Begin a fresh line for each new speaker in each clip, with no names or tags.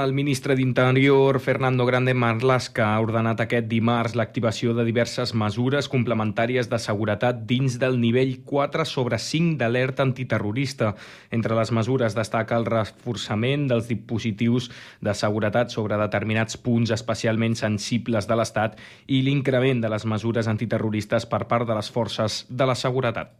El ministre d'Interior, Fernando Grande Marlaska, ha ordenat aquest dimarts l'activació de diverses mesures complementàries de seguretat dins del nivell 4 sobre 5 d'alerta antiterrorista. Entre les mesures destaca el reforçament dels dispositius de seguretat sobre determinats punts especialment sensibles de l'Estat i l'increment de les mesures antiterroristes per part de les forces de la seguretat.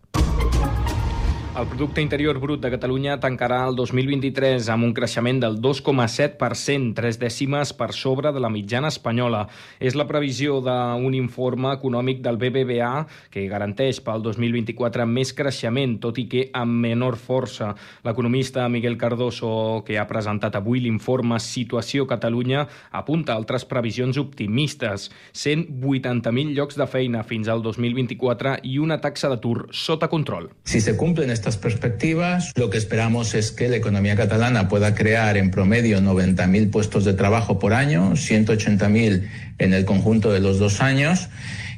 El Producte Interior Brut de Catalunya tancarà el 2023 amb un creixement del 2,7%, tres dècimes per sobre de la mitjana espanyola. És la previsió d'un informe econòmic del BBVA que garanteix pel 2024 més creixement, tot i que amb menor força. L'economista Miguel Cardoso, que ha presentat avui l'informe Situació Catalunya, apunta altres previsions optimistes. 180.000 llocs de feina fins al 2024 i una taxa d'atur sota control.
Si se cumplen estas perspectivas, lo que esperamos es que la economía catalana pueda crear en promedio 90.000 puestos de trabajo por año, 180.000 en el conjunto de los dos años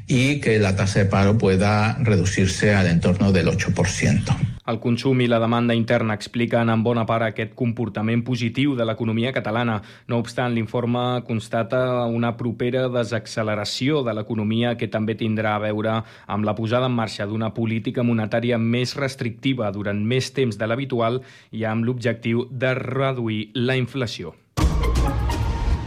y que la tasa de paro pueda reducirse al entorno del 8%.
El consum i la demanda interna expliquen en bona part aquest comportament positiu de l'economia catalana. No obstant, l'informe constata una propera desacceleració de l'economia que també tindrà a veure amb la posada en marxa d'una política monetària més restrictiva durant més temps de l'habitual i amb l'objectiu de reduir la inflació.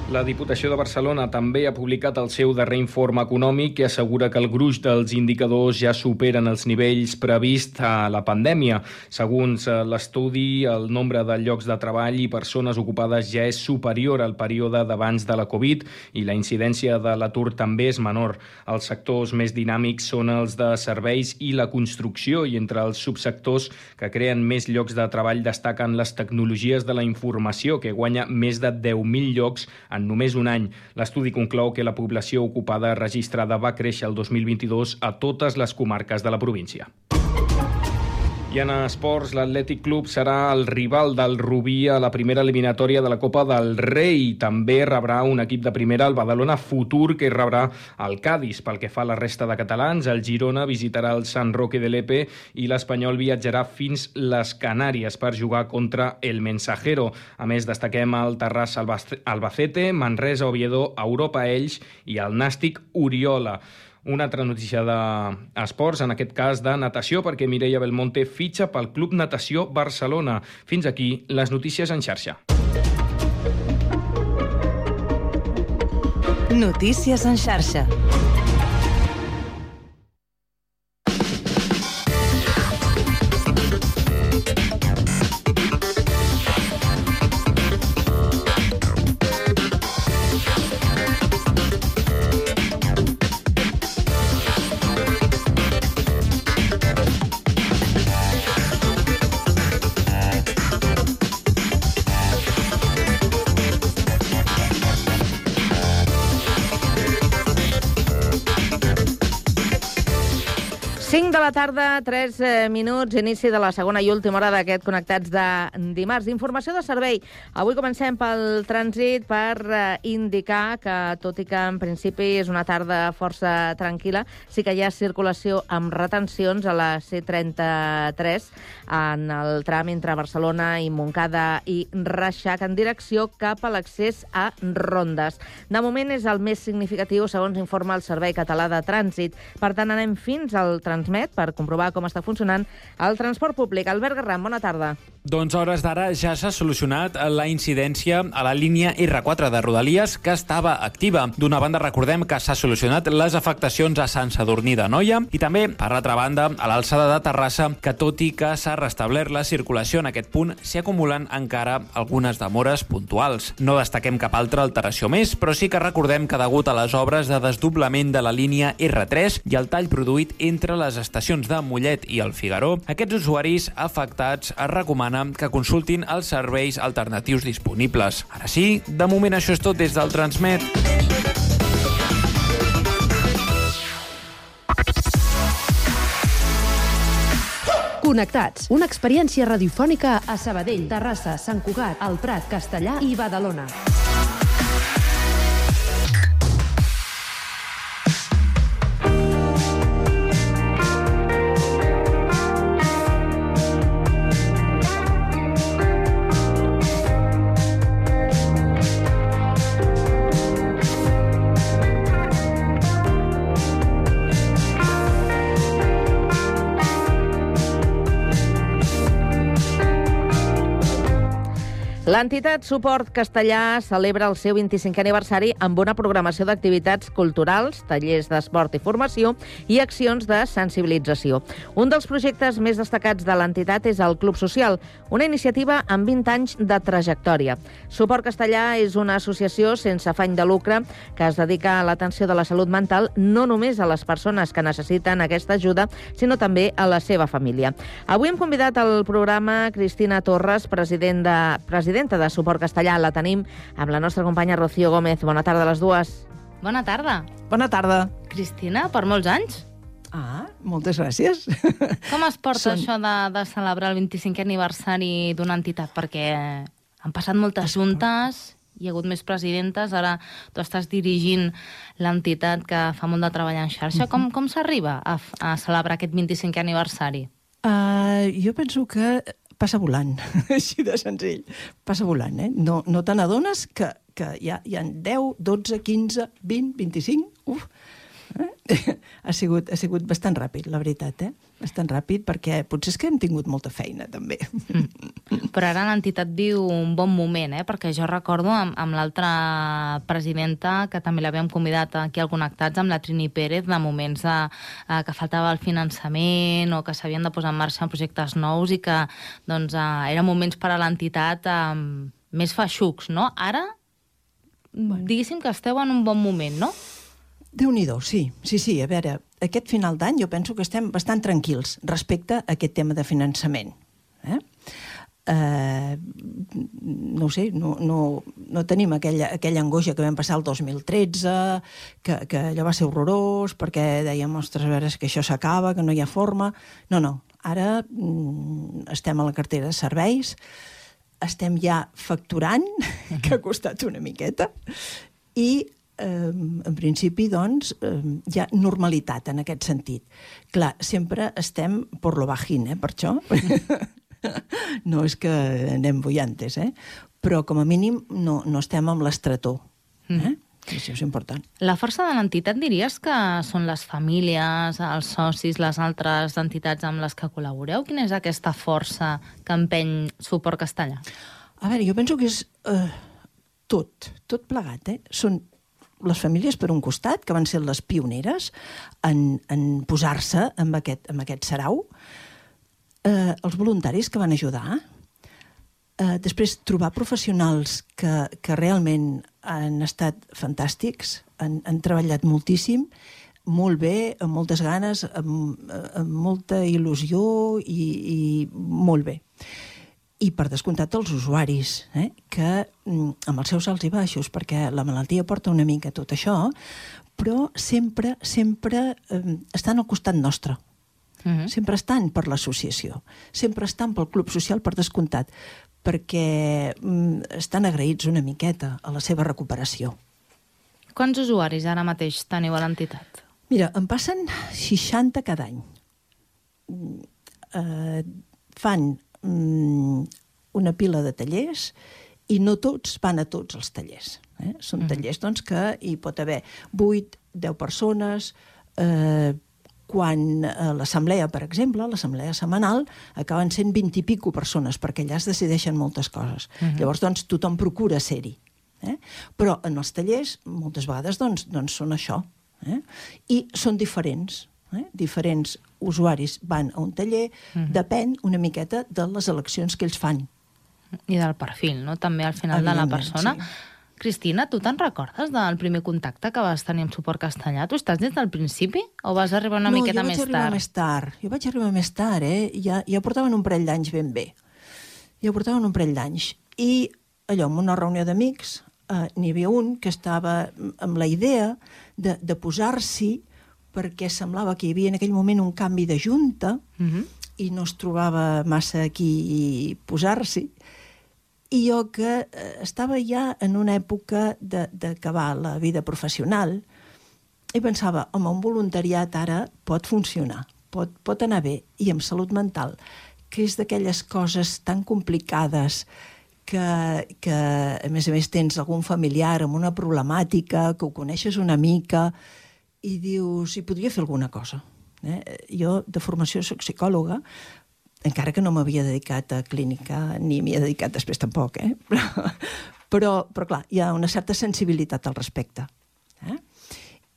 La Diputació de Barcelona també ha publicat el seu darrer informe econòmic que assegura que el gruix dels indicadors ja superen els nivells previst a la pandèmia. Segons eh, l'estudi, el nombre de llocs de treball i persones ocupades ja és superior al període d'abans de la Covid i la incidència de l'atur també és menor. Els sectors més dinàmics són els de serveis i la construcció i entre els subsectors que creen més llocs de treball destaquen les tecnologies de la informació que guanya més de 10.000 llocs només un any. L'estudi conclou que la població ocupada registrada va créixer el 2022 a totes les comarques de la província. I en esports, l'Atlètic Club serà el rival del Rubí a la primera eliminatòria de la Copa del Rei. També rebrà un equip de primera, el Badalona Futur, que rebrà el Cádiz. Pel que fa a la resta de catalans, el Girona visitarà el San Roque de Lepe i l'Espanyol viatjarà fins les Canàries per jugar contra el Mensajero. A més, destaquem el Terrassa Albacete, Manresa Oviedo, Europa Ells i el Nàstic Oriola. Una altra notícia d'esports, en aquest cas de natació, perquè Mireia Belmonte fitxa pel Club Natació Barcelona. Fins aquí les notícies en xarxa.
Notícies en xarxa. De la tarda, 3 eh, minuts, inici de la segona i última hora d'aquest Connectats de dimarts. Informació de servei. Avui comencem pel trànsit per eh, indicar que, tot i que en principi és una tarda força tranquil·la, sí que hi ha circulació amb retencions a la C33 en el tram entre Barcelona i Montcada i Reixac en direcció cap a l'accés a Rondes. De moment és el més significatiu, segons informa el Servei Català de Trànsit. Per tant, anem fins al Transmet, internet per comprovar com està funcionant el transport públic. Albert Garram, bona tarda.
Doncs a hores d'ara ja s'ha solucionat la incidència a la línia R4 de Rodalies, que estava activa. D'una banda, recordem que s'ha solucionat les afectacions a Sant Sadurní de Noia i també, per l'altra banda, a l'alçada de Terrassa, que tot i que s'ha restablert la circulació en aquest punt, s'hi acumulen encara algunes demores puntuals. No destaquem cap altra alteració més, però sí que recordem que degut a les obres de desdoblament de la línia R3 i el tall produït entre les estacions de Mollet i el Figaró, aquests usuaris afectats es recomana que consultin els serveis alternatius disponibles. Ara sí, de moment això és tot des del Transmet.
Connectats, una experiència radiofònica a Sabadell, Terrassa, Sant Cugat, El Prat, Castellà i Badalona. L'entitat Suport Castellà celebra el seu 25è aniversari amb una programació d'activitats culturals, tallers d'esport i formació i accions de sensibilització. Un dels projectes més destacats de l'entitat és el Club Social, una iniciativa amb 20 anys de trajectòria. Suport Castellà és una associació sense afany de lucre que es dedica a l'atenció de la salut mental no només a les persones que necessiten aquesta ajuda, sinó també a la seva família. Avui hem convidat al programa Cristina Torres, president de, president presidenta de Suport Castellà. La tenim amb la nostra companya Rocío Gómez. Bona tarda a les dues.
Bona tarda.
Bona tarda.
Cristina, per molts anys.
Ah, moltes gràcies.
Com es porta Són... això de, de celebrar el 25è aniversari d'una entitat? Perquè han passat moltes juntes, hi ha hagut més presidentes, ara tu estàs dirigint l'entitat que fa molt de treball en xarxa. Com, com s'arriba a, a celebrar aquest 25è aniversari?
Uh, jo penso que passa volant, així de senzill. Passa volant, eh? No, no te n'adones que, que hi ha, hi ha 10, 12, 15, 20, 25... Uf, eh? ha, sigut, ha sigut bastant ràpid, la veritat, eh? Bastant ràpid, perquè potser és que hem tingut molta feina, també.
Mm. Però ara l'entitat viu un bon moment, eh? Perquè jo recordo amb, amb l'altra presidenta, que també l'havíem convidat aquí al Connectats, amb la Trini Pérez, de moments de, eh, que faltava el finançament o que s'havien de posar en marxa projectes nous i que doncs, eh, eren moments per a l'entitat eh, més feixucs, no? Ara, bueno. diguéssim que esteu en un bon moment, no?
déu nhi sí, sí, sí. A veure, aquest final d'any jo penso que estem bastant tranquils respecte a aquest tema de finançament. Eh? Uh, no ho sé, no, no, no tenim aquella, aquella angoixa que vam passar el 2013, que, que allò va ser horrorós, perquè dèiem, ostres, a veure, que això s'acaba, que no hi ha forma... No, no, ara mm, estem a la cartera de serveis, estem ja facturant, que ha costat una miqueta, i eh, en principi, doncs, eh, hi ha normalitat en aquest sentit. Clar, sempre estem por lo bajín, eh, per això. no és que anem bullantes, eh? però com a mínim no, no estem amb l'estretó. Eh? Mm. Això és important.
La força de l'entitat diries que són les famílies, els socis, les altres entitats amb les que col·laboreu? Quina és aquesta força que empeny Suport Castellà?
A veure, jo penso que és eh, tot, tot plegat. Eh? Són les famílies per un costat, que van ser les pioneres en, en posar-se amb aquest, amb aquest sarau, eh, els voluntaris que van ajudar, eh, després trobar professionals que, que realment han estat fantàstics, han, han treballat moltíssim, molt bé, amb moltes ganes, amb, amb molta il·lusió i, i molt bé i per descomptat els usuaris, eh? que mm, amb els seus alts i baixos, perquè la malaltia porta una mica tot això, però sempre, sempre eh, estan al costat nostre. Uh mhm. -huh. Sempre estan per l'associació, sempre estan pel club social per descomptat, perquè mm, estan agraïts una miqueta a la seva recuperació.
Quants usuaris ara mateix teniu a l'entitat?
Mira, em passen 60 cada any. Mm, eh, fan mm, una pila de tallers i no tots van a tots els tallers. Eh? Són mm. tallers doncs, que hi pot haver 8, 10 persones, eh, quan a l'assemblea, per exemple, l'assemblea setmanal, acaben sent 20 i pico persones, perquè allà es decideixen moltes coses. Uh -huh. Llavors, doncs, tothom procura ser-hi. Eh? Però en els tallers, moltes vegades, doncs, doncs són això. Eh? I són diferents. Eh? Diferents usuaris van a un taller, uh -huh. depèn una miqueta de les eleccions que ells fan.
I del perfil, no? També al final de la persona. Sí. Cristina, tu te'n recordes del primer contacte que vas tenir amb suport castellà? Tu estàs des del principi o vas arribar una
no,
miqueta més tard?
No, jo vaig arribar més tard. Jo vaig arribar més tard, eh? Ja, ja portaven un parell d'anys ben bé. Ja portaven un parell d'anys. I allò, en una reunió d'amics, eh, n'hi havia un que estava amb la idea de, de posar-s'hi perquè semblava que hi havia en aquell moment un canvi de junta uh mhm. -huh. i no es trobava massa aquí posar-s'hi. I jo que eh, estava ja en una època d'acabar la vida professional i pensava, home, un voluntariat ara pot funcionar, pot, pot anar bé, i amb salut mental, que és d'aquelles coses tan complicades que, que, a més a més, tens algun familiar amb una problemàtica, que ho coneixes una mica, i dius, hi podria fer alguna cosa. Eh? Jo, de formació, soc psicòloga, encara que no m'havia dedicat a clínica, ni m'hi he dedicat després tampoc, eh? Però, però, però clar, hi ha una certa sensibilitat al respecte. Eh?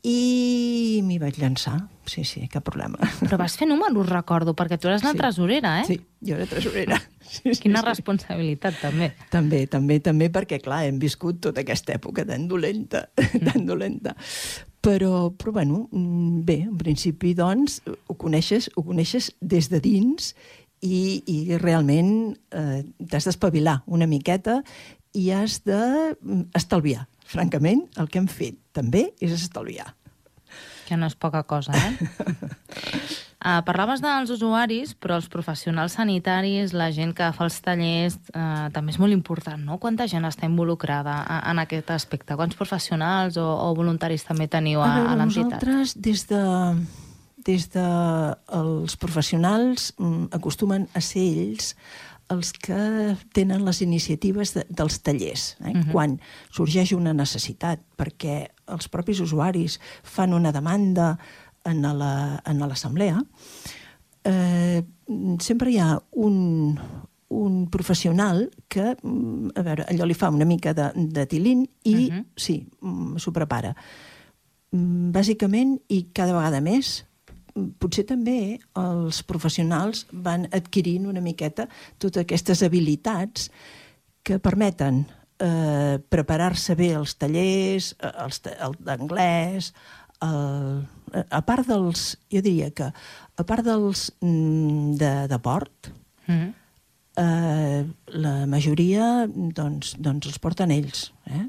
I m'hi vaig llançar, sí, sí, cap problema.
Però vas fer números, recordo, perquè tu eres la
Sí.
tresorera, eh?
Sí, jo era tresorera. Sí, sí,
Quina
sí.
responsabilitat, també.
També, també, també, perquè, clar, hem viscut tota aquesta època tan dolenta, tan dolenta. Però, però bueno, mm, bé, en principi, doncs, ho coneixes, ho coneixes des de dins i, i realment eh, t'has d'espavilar una miqueta i has d'estalviar. Francament, el que hem fet també és estalviar.
Que no és poca cosa, eh? Uh, parlaves dels usuaris, però els professionals sanitaris, la gent que fa els tallers, uh, també és molt important, no? Quanta gent està involucrada a, en aquest aspecte? Quants professionals o, o voluntaris també teniu a, a,
veure,
l'entitat?
Nosaltres, des de, des de els professionals, mm, acostumen a ser ells els que tenen les iniciatives de, dels tallers, eh? uh -huh. quan sorgeix una necessitat, perquè els propis usuaris fan una demanda en la- l'assemblea, eh, sempre hi ha un, un professional que, mm, a veure, allò li fa una mica de, de tilín i, uh
Mhm.
-huh. sí, mm, s'ho prepara. Mm, Bàsicament, i cada vegada més, potser també els professionals van adquirint una miqueta totes aquestes habilitats que permeten eh, preparar-se bé els tallers, eh, els, d'anglès, el, a part dels, jo diria que a part dels mm, de, de port,
Mm.
eh, la majoria doncs, doncs els porten ells. Eh?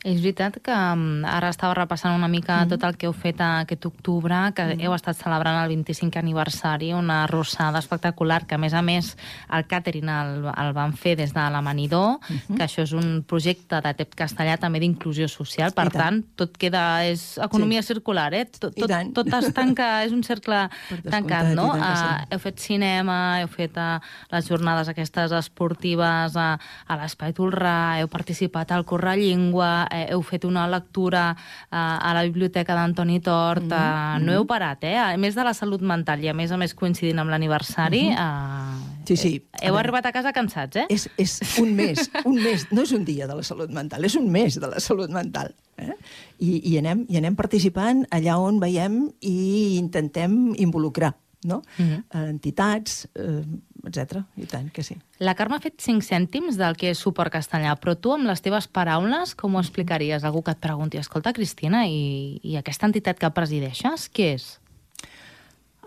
És veritat que mm, ara estava repassant una mica tot el que heu fet aquest octubre, que heu estat celebrant el 25 aniversari, una rossada espectacular, que a més a més el càtering el, el van fer des de l'Amanidor, que això és un projecte de TEP castellà també d'inclusió social, per
tant.
tant, tot queda... és economia circular, eh? Tot, tot, tot es tanca, és un cercle tancat, no?
tant sí.
Ah, heu fet cinema, heu fet uh, les jornades aquestes esportives a, a l'Espai Tolrà, heu participat al Correllengua, eh, heu fet una lectura uh, a la biblioteca d'Antoni Tort,
Mm-hmm.
uh, no heu parat, eh? A més de la salut mental i a més a més coincidint amb l'aniversari, uh,
Mm-hmm. Sí, sí. A
heu
veure.
arribat a casa cansats, eh?
És, és un mes, un mes, no és un dia de la salut mental, és un mes de la salut mental. Eh? I, i, anem, I anem participant allà on veiem i intentem involucrar no?
Mhm.
entitats, eh, etc. I tant que sí.
La Carme ha fet 5 cèntims del que és suport castellà, però tu, amb les teves paraules, com ho explicaries? Algú que et pregunti, escolta, Cristina, i, i aquesta entitat que presideixes, què és?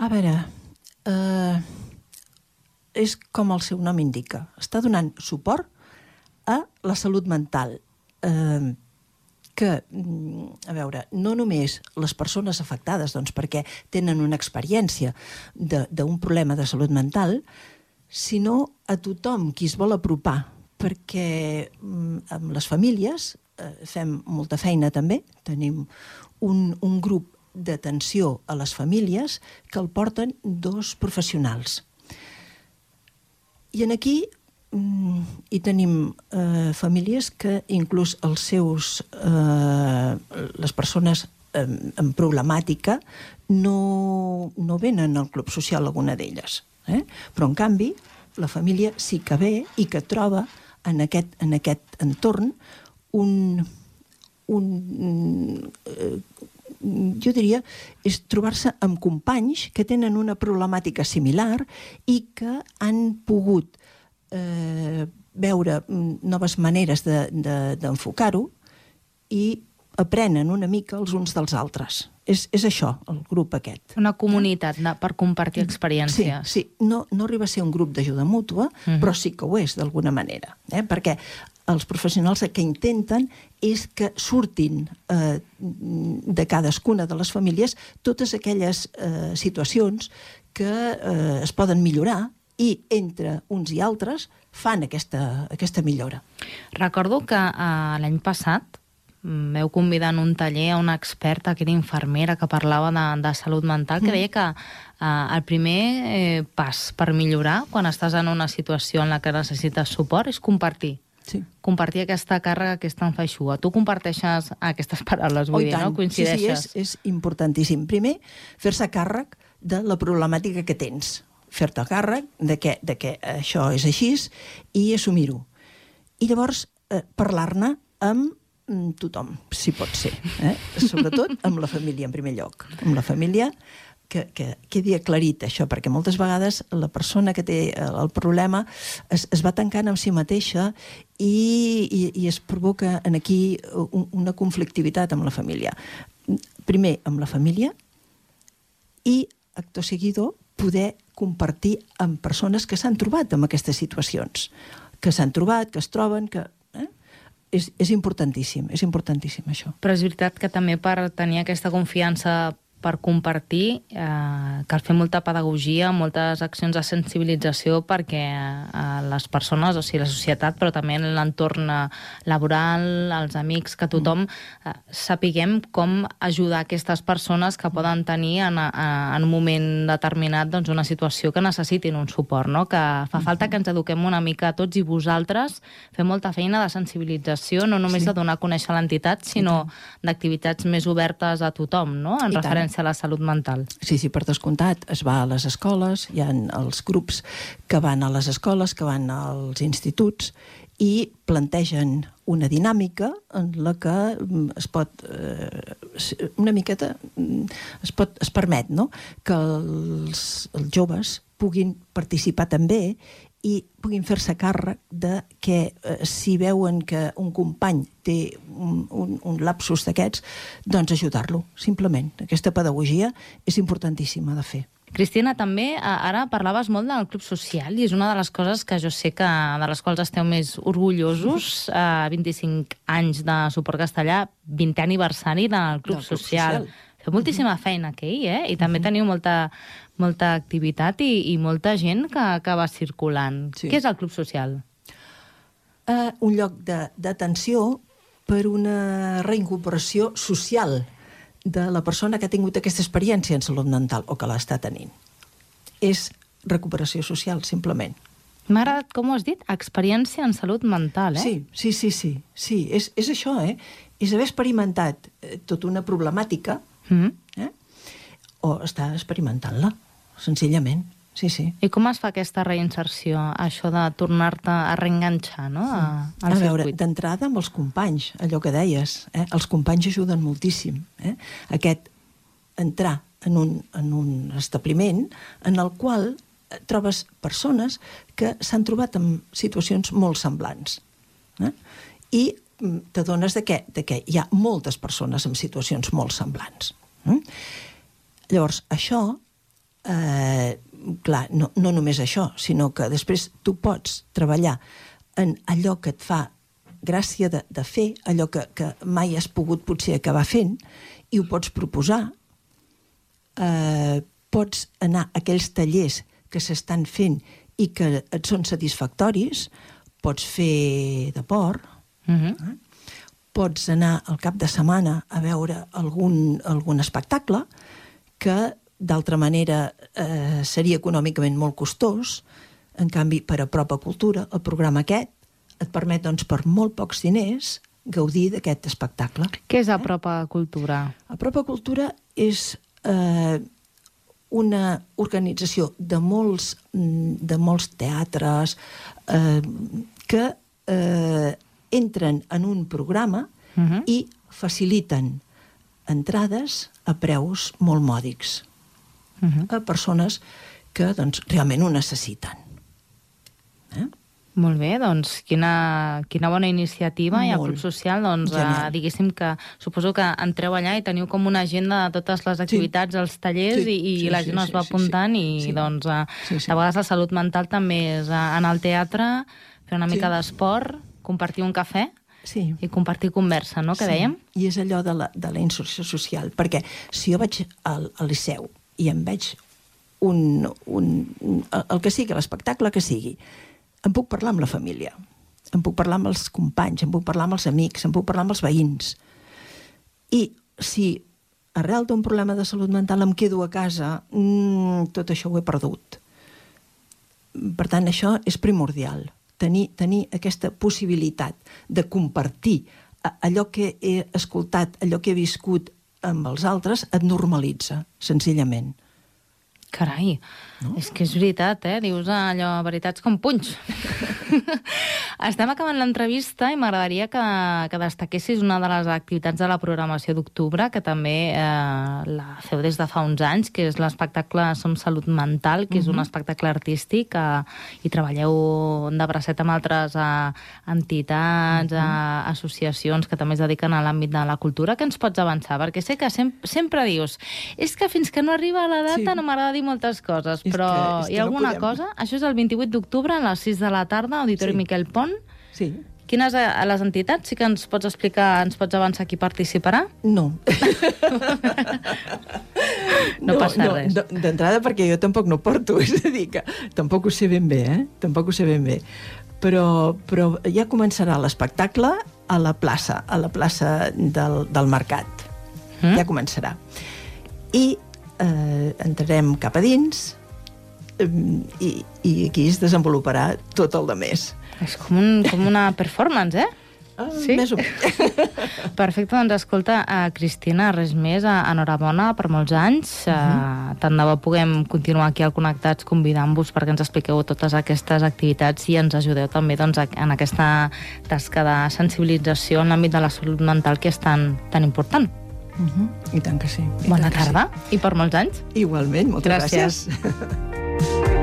A veure, eh, és com el seu nom indica. Està donant suport a la salut mental. Eh, que, mm, a veure, no només les persones afectades, doncs perquè tenen una experiència de- d'un problema de salut mental, sinó a tothom qui es vol apropar, perquè mm, amb les famílies eh, fem molta feina també, tenim un, un grup d'atenció a les famílies que el porten dos professionals. I en aquí mm, hi tenim eh, famílies que inclús els seus, eh, les persones eh, amb problemàtica no, no venen al club social alguna d'elles. Eh? Però, en canvi, la família sí que ve i que troba en aquest, en aquest entorn un, un eh, jo diria, és trobar-se amb companys que tenen una problemàtica similar i que han pogut eh, veure mm, noves maneres de- de- d'enfocar-ho de, i aprenen una mica els uns dels altres. És, és això, el grup aquest.
Una comunitat de, per compartir
Sí,
experiències.
sí. No, no arriba a ser un grup d'ajuda mútua,
Mhm.
però sí que ho és, d'alguna manera. Eh? Perquè els professionals el que intenten és que surtin eh, de cadascuna de les famílies totes aquelles eh, situacions que eh, es poden millorar i entre uns i altres fan aquesta, aquesta millora.
Recordo que uh, l'any passat veu convidar en un taller a una experta que era infermera que parlava de, de salut mental que deia que uh, el primer eh, pas per millorar quan estàs en una situació en la que necessites suport és compartir
Sí.
compartir aquesta càrrega que és tan feixuga. Tu comparteixes aquestes paraules, vull
Oh,
dir, no? Coincideixes.
Sí, sí, és, és importantíssim. Primer, fer-se càrrec de la problemàtica que tens. fer-te càrrec de que, de que això és així i assumir-ho. I llavors eh, parlar-ne amb mm, tothom, si pot ser. Eh? Sobretot amb la família, en primer lloc. Amb la família, que, que quedi aclarit això, perquè moltes vegades la persona que té el problema es, es va tancant amb si mateixa i, i, i es provoca en aquí una conflictivitat amb la família. Primer, amb la família, i, acto seguido, poder compartir amb persones que s'han trobat en aquestes situacions, que s'han trobat, que es troben, que... És, és importantíssim, és importantíssim això.
Però és veritat que també per tenir aquesta confiança per compartir, eh, cal fer molta pedagogia, moltes accions de sensibilització perquè eh, les persones, o sigui, la societat, però també l'entorn eh, laboral, els amics, que tothom eh, sapiguem com ajudar aquestes persones que poden tenir en, en un moment determinat doncs, una situació que necessitin un suport, no? que fa falta que ens eduquem una mica tots i vosaltres fem molta feina de sensibilització, no només sí. de donar a conèixer l'entitat, sinó d'activitats més obertes a tothom, no? en I referència referència a la salut mental.
Sí, sí, per descomptat. Es va a les escoles, hi ha els grups que van a les escoles, que van als instituts, i plantegen una dinàmica en la que mm, es pot eh, una miqueta mm, es, pot, es permet no? que els, els joves puguin participar també i puguin fer-se càrrec de que eh, si veuen que un company té un, un, un lapsus d'aquests, doncs ajudar-lo, simplement. Aquesta pedagogia és importantíssima de fer.
Cristina, també ara parlaves molt del Club Social i és una de les coses que jo sé que de les quals esteu més orgullosos. Eh, 25 anys de suport castellà, 20è aniversari del Club, del Club Social. Social. Feu moltíssima feina aquell, eh? I també teniu molta, molta activitat i, i molta gent que, va circulant. Sí. Què és el Club Social?
Uh, un lloc d'atenció per una reincorporació social de la persona que ha tingut aquesta experiència en salut mental o que l'està tenint. És recuperació social, simplement.
M'ha agradat com ho has dit, experiència en salut mental, eh?
Sí, sí, sí, sí. sí. És, és això, eh? És haver experimentat eh, tota una problemàtica mm -hmm. eh? O estar experimentant-la, senzillament. Sí, sí.
I com es fa aquesta reinserció, això de tornar-te a reenganxar, no? A,
a veure, d'entrada amb els companys, allò que deies, eh? els companys ajuden moltíssim. Eh? Aquest entrar en un, en un establiment en el qual eh, trobes persones que s'han trobat en situacions molt semblants. Eh? I mm, t'adones de, que, de que hi ha moltes persones en situacions molt semblants. Eh? Llavors, això eh, clar, no, no només això, sinó que després tu pots treballar en allò que et fa gràcia de, de fer, allò que, que mai has pogut potser acabar fent, i ho pots proposar. Eh, pots anar a aquells tallers que s'estan fent i que et són satisfactoris, pots fer de por, uh -huh. eh? pots anar al cap de setmana a veure algun, algun espectacle que d'altra manera eh, seria econòmicament molt costós, en canvi, per a Propa Cultura, el programa aquest et permet, doncs, per molt pocs diners, gaudir d'aquest espectacle.
Què és Apropa Cultura?
Apropa Cultura és eh, una organització de molts, de molts teatres eh, que eh, entren en un programa uh mhm. -huh. i faciliten entrades a preus molt mòdics uh -huh. a persones que doncs, realment ho necessiten.
Eh? Molt bé, doncs quina, quina bona iniciativa Molt. i el Club Social, doncs eh, diguéssim que suposo que entreu allà i teniu com una agenda de totes les activitats, sí. els tallers sí, i, i sí, la gent sí, es va sí, apuntant sí, i sí. doncs eh, sí, sí. de vegades la salut mental també és eh, anar al teatre, fer una mica sí. d'esport, compartir un cafè sí. i compartir conversa, no?, que sí. dèiem?
I és allò de la, de la inserció social, perquè si jo vaig al, al Liceu i em veig un, un, el que sigui, l'espectacle que sigui, em puc parlar amb la família, em puc parlar amb els companys, em puc parlar amb els amics, em puc parlar amb els veïns. I si arrel d'un problema de salut mental em quedo a casa, mmm, tot això ho he perdut. Per tant, això és primordial, tenir, tenir aquesta possibilitat de compartir allò que he escoltat, allò que he viscut amb els altres et normalitza, senzillament.
Carai, no? és que és veritat, eh? Dius allò, veritats com punys. Estem acabant l'entrevista i m'agradaria que, que destaquessis una de les activitats de la programació d'octubre, que també eh, la feu des de fa uns anys, que és l'espectacle Som Salut Mental, que uh -huh. és un espectacle artístic eh, i treballeu de bracet amb altres eh, entitats, uh -huh. eh, associacions que també es dediquen a l'àmbit de la cultura. Què ens pots avançar? Perquè sé que sem sempre dius és que fins que no arriba la data sí. no m'agrada dir moltes coses, és però que, és que hi ha alguna no podem... cosa? Això és el 28 d'octubre a les 6 de la tarda, Auditori sí. Miquel Pont.
Sí.
Quines a les entitats? Sí que ens pots explicar, ens pots avançar qui participarà?
No.
no, no passa no, res.
D'entrada perquè jo tampoc no porto, és a dir, que tampoc ho sé ben bé, eh? Tampoc ho sé ben bé. Però, però ja començarà l'espectacle a la plaça, a la plaça del, del Mercat. Mm? Ja començarà. I eh, entrarem cap a dins, i, i aquí es desenvoluparà tot el de més.
És com, un, com una performance, eh?
Ah, sí? Més o menys.
Perfecte, doncs escolta, uh, Cristina, res més, uh, enhorabona per molts anys. Uh, uh -huh. Tant de bo puguem continuar aquí al Connectats convidant-vos perquè ens expliqueu totes aquestes activitats i ens ajudeu també doncs, en aquesta tasca de sensibilització en l'àmbit de la salut mental que és tan, tan important.
Uh -huh. I tant que sí. I
Bona tarda sí. i per molts anys.
Igualment, moltes gràcies. gràcies.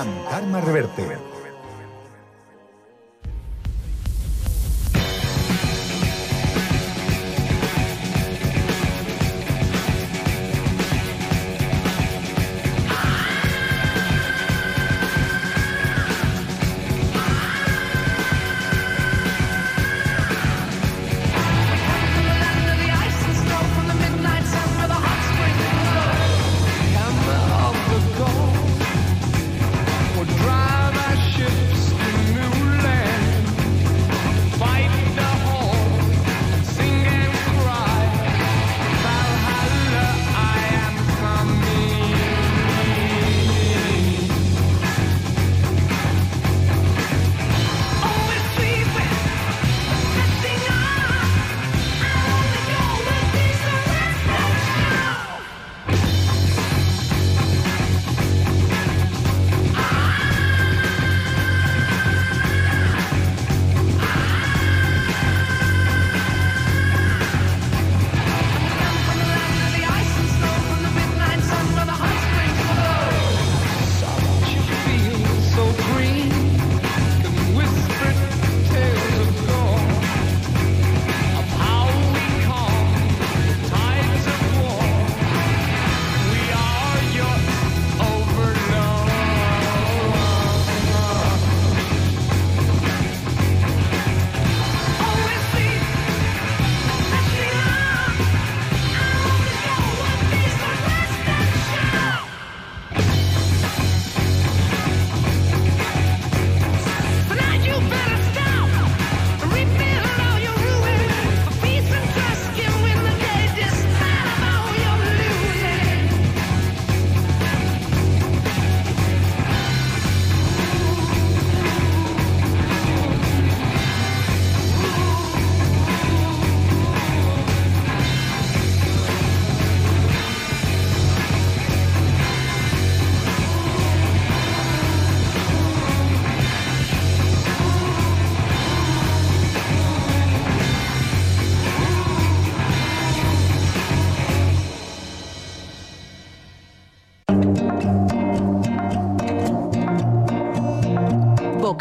amb Carme Reverte.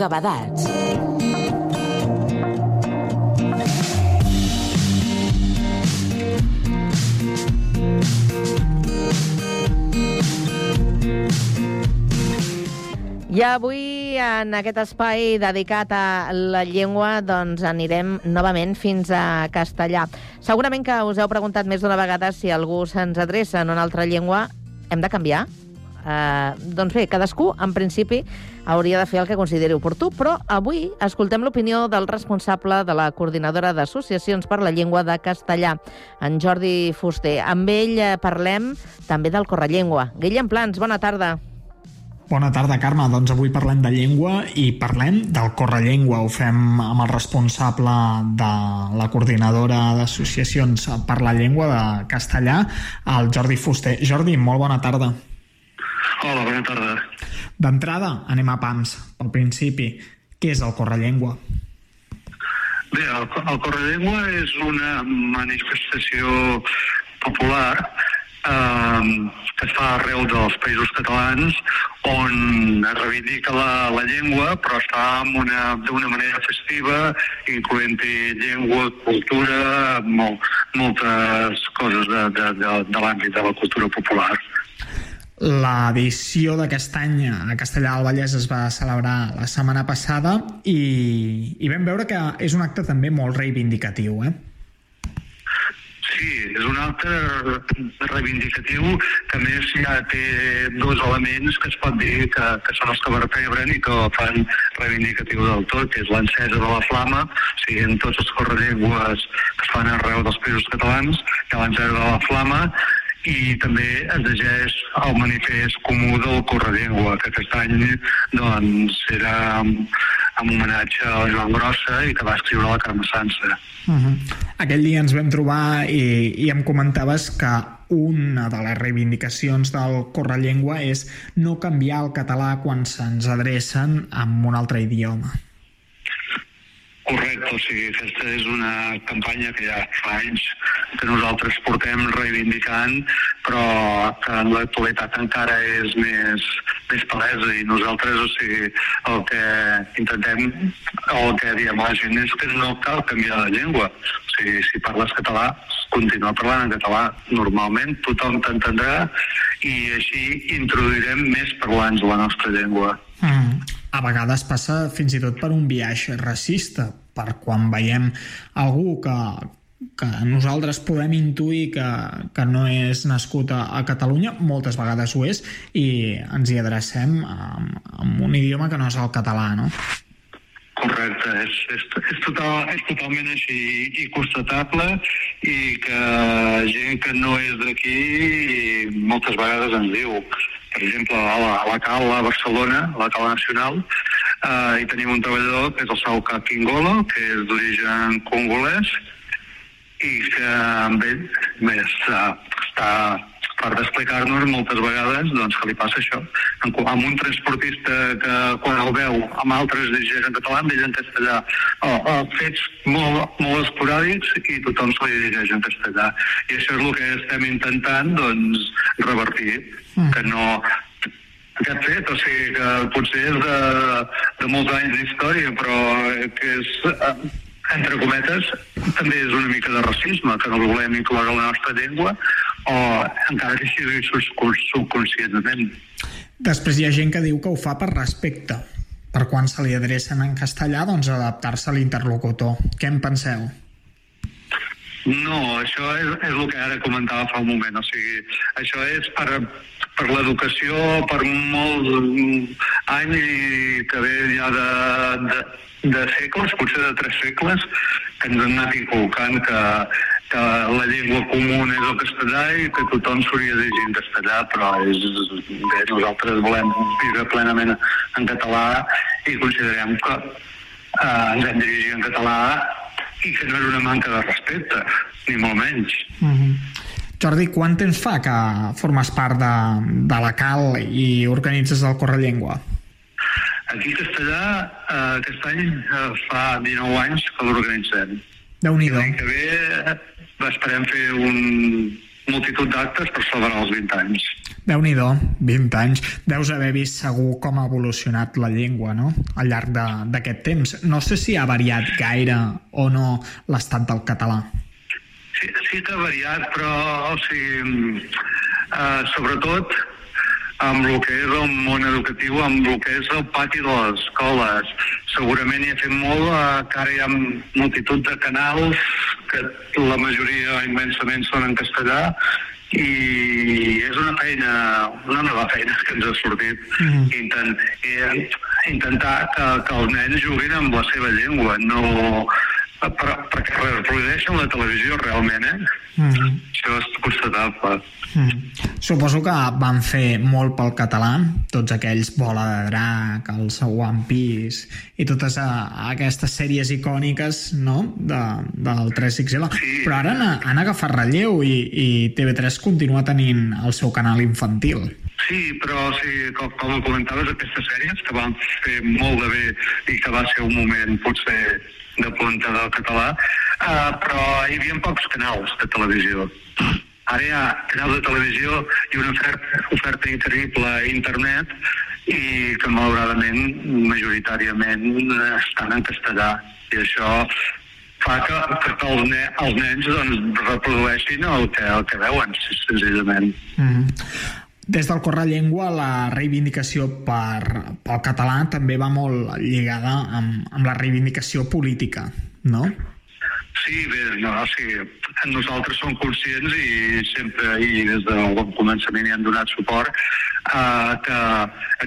Bocabadats.
I avui, en aquest espai dedicat a la llengua, doncs anirem novament fins a castellà. Segurament que us heu preguntat més d'una vegada si algú se'ns adreça en una altra llengua. Hem de canviar? Uh, doncs bé, cadascú, en principi, hauria de fer el que consideri oportú, però avui escoltem l'opinió del responsable de la coordinadora d'associacions per la llengua de castellà, en Jordi Fuster. Amb ell eh, parlem també del Correllengua. Guillem Plans, bona tarda.
Bona tarda, Carme. Doncs avui parlem de llengua i parlem del Correllengua. Ho fem amb el responsable de la coordinadora d'associacions per la llengua de castellà, el Jordi Fuster. Jordi, molt bona tarda.
Hola, bona tarda.
D'entrada, anem a pams. Al principi, què és el Correllengua?
Bé, el, el Correllengua és una manifestació popular eh, que es fa arreu dels països catalans on es reivindica la, la llengua però es fa d'una manera festiva incloent-hi llengua, cultura, molt, moltes coses de, de, de, de l'àmbit de la cultura popular.
L'edició d'aquest any a Castellà del Vallès es va celebrar la setmana passada i, i vam veure que és un acte també molt reivindicatiu, eh?
Sí, és un acte reivindicatiu que més ja té dos elements que es pot dir que, que són els que vertebren i que fan reivindicatiu del tot, que és l'encesa de la flama, o sigui, en tots els correllengües que es fan arreu dels països catalans, ha l'encesa de la flama, i també es llegeix el manifest comú del Correllengua, que aquest any doncs, era en homenatge a Joan Grossa i que va escriure la Carme Sansa.
Uh -huh. Aquell dia ens vam trobar i, i em comentaves que una de les reivindicacions del Correllengua és no canviar el català quan se'ns adrecen en un altre idioma.
Correcte, o sigui, aquesta és una campanya que ja fa anys que nosaltres portem reivindicant, però que en l'actualitat encara és més, més palesa i nosaltres, o sigui, el que intentem, el que diem a la gent és que no cal canviar de llengua. O sigui, si parles català, continua parlant en català normalment, tothom t'entendrà i així introduirem més parlants de la nostra llengua.
Mm. A vegades passa fins i tot per un viatge racista, per quan veiem algú que, que nosaltres podem intuir que, que no és nascut a, a Catalunya, moltes vegades ho és, i ens hi adrecem amb, amb un idioma que no és el català, no?
Correcte, és, és, és, total, és totalment així i constatable i que gent que no és d'aquí moltes vegades ens diu per exemple, a la, a la Cal, a Barcelona, a la Cal Nacional, eh, hi tenim un treballador que és el Sauca Kingolo, que és d'origen congolès, i que amb ell més, uh, està per d'explicar-nos moltes vegades doncs, que li passa això. Amb un transportista que quan el veu amb altres dirigents en català, amb ell en castellà, o, o fets molt, molt esporàdics i tothom se li dirigeix en castellà. I això és el que estem intentant doncs, revertir, mm. que no aquest fet, o sigui que potser és de, de molts anys d'història, però que és, entre cometes, també és una mica de racisme, que no volem incloure la nostra llengua, o encara que sigui subconscientment.
Després hi ha gent que diu que ho fa per respecte, per quan se li adrecen en castellà, doncs adaptar-se a l'interlocutor. Què en penseu?
No, això és, és el que ara comentava fa un moment. O sigui, això és per, per l'educació per molts anys i que ve ja de, de, de segles, potser de tres segles, que ens han anat inculcant que, que la llengua comuna és el castellà i que tothom s'hauria de llegir en castellà, però és, bé, nosaltres volem viure plenament en català i considerem que eh, ens hem de en català i que no és una manca de respecte, ni molt menys.
Mm -hmm. Jordi, quant temps fa que formes part de, de la CAL i organitzes el Correllengua?
Aquí a Castellà, eh, aquest any eh, fa 19 anys que l'organitzem.
déu nhi
L'any que ve eh, esperem fer un, multitud d'actes per celebrar els 20 anys.
déu nhi 20 anys. Deus haver vist segur com ha evolucionat la llengua no? al llarg d'aquest temps. No sé si ha variat gaire o no l'estat del català.
Sí, sí que ha variat, però o sigui, eh, sobretot amb el que és el món educatiu, amb el que és el pati de les escoles. Segurament hi ha fet molt, eh, que ara hi ha multitud de canals, que la majoria immensament són en castellà, i és una feina, una nova feina que ens ha sortit mm. Intent, eh, intentar que, que els nens juguin amb la seva llengua no, per, perquè reprodueixen la televisió realment eh? Mm -hmm. això és constatable
Mm. Suposo que van fer molt pel català, tots aquells Bola de Drac, els One Piece i totes a, a aquestes sèries icòniques no? de, del 3XL. Sí. Però ara han, han agafat relleu i, i TV3 continua tenint el seu canal infantil.
Sí, però sí, com, com comentaves, aquestes sèries que van fer molt de bé i que va ser un moment potser de punta del català, uh, però hi havia pocs canals de televisió. Ara hi ha canals de televisió i una oferta, oferta increïble a internet i que malauradament majoritàriament estan en castellà i això fa que, que els, ne, els nens doncs, reprodueixin el que, el que veuen, senzillament. Mm -hmm.
Des del Corre Llengua, la reivindicació per, pel català també va molt lligada amb, amb la reivindicació política, no?
Sí, bé, no, o sigui, nosaltres som conscients i sempre, i des del bon començament hi han donat suport, eh, que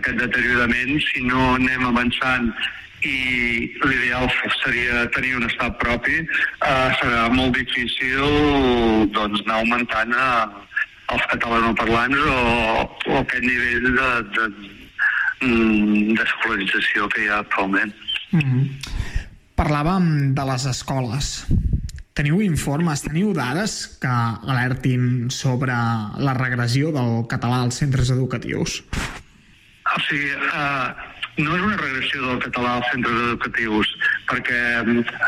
aquest deteriorament, si no anem avançant i l'ideal seria tenir un estat propi, eh, serà molt difícil doncs, anar augmentant eh, els catalanoparlants o, o aquest nivell de, de, mm, d'escolarització que hi ha actualment. Mm -hmm.
Parlàvem de les escoles. Teniu informes, teniu dades que alertin sobre la regressió del català als centres educatius?
O sigui, uh, no és una regressió del català als centres educatius, perquè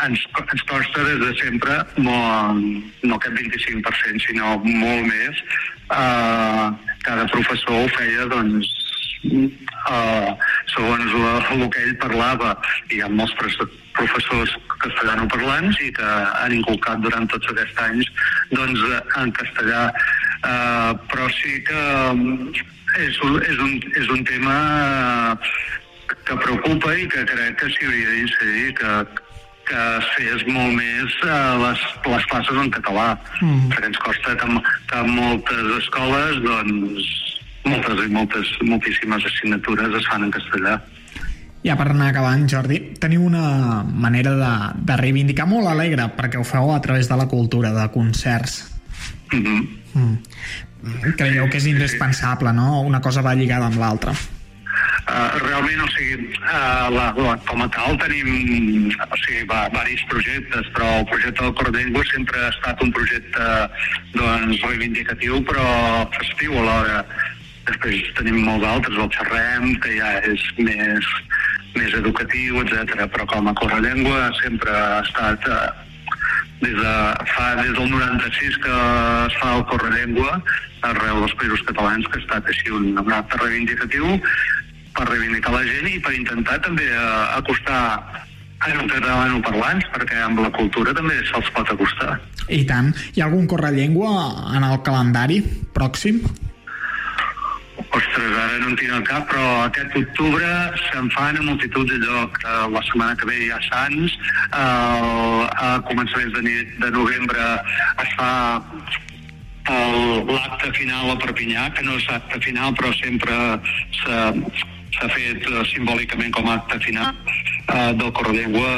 ens, ens costa des de sempre, no, no aquest 25%, sinó molt més. Uh, cada professor ho feia, doncs, uh, segons el que ell parlava, hi ha molts professors castellanoparlants i que han inculcat durant tots aquests anys doncs, en castellà. Uh, però sí que mm, és és un, és un tema que preocupa i que crec que s'hi hauria d'incidir, que, que es fes molt més uh, les, les classes en català, mm. perquè ens costa que, que moltes escoles doncs, moltes i moltes, moltíssimes assignatures es fan en castellà.
Ja per anar acabant, Jordi, teniu una manera de, de reivindicar molt alegre perquè ho feu a través de la cultura, de concerts. Mm -hmm. mm. Creieu que és indispensable, no? Una cosa va lligada amb l'altra.
Uh, realment, o sigui, uh, la, la, com a tal tenim o sigui, va, varis projectes, però el projecte del Cor Llengua sempre ha estat un projecte doncs, reivindicatiu però festiu alhora. Després tenim molts altres, el xerrem, que ja és més més educatiu, etc. Però com a Correllengua sempre ha estat eh, des, de, fa, des del 96 que es fa el Correllengua arreu dels països catalans, que ha estat així un, un acte reivindicatiu per reivindicar la gent i per intentar també eh, acostar a catalanoparlants, perquè amb la cultura també se'ls pot acostar.
I tant. Hi ha algun correllengua en el calendari pròxim?
Ostres, ara no en tinc el cap, però aquest octubre se'n fan a multitud de lloc. Uh, la setmana que ve hi ha Sants, uh, a començaments de, de novembre es fa l'acte final a Perpinyà, que no és acte final, però sempre s'ha fet uh, simbòlicament com a acte final uh, del Corredengua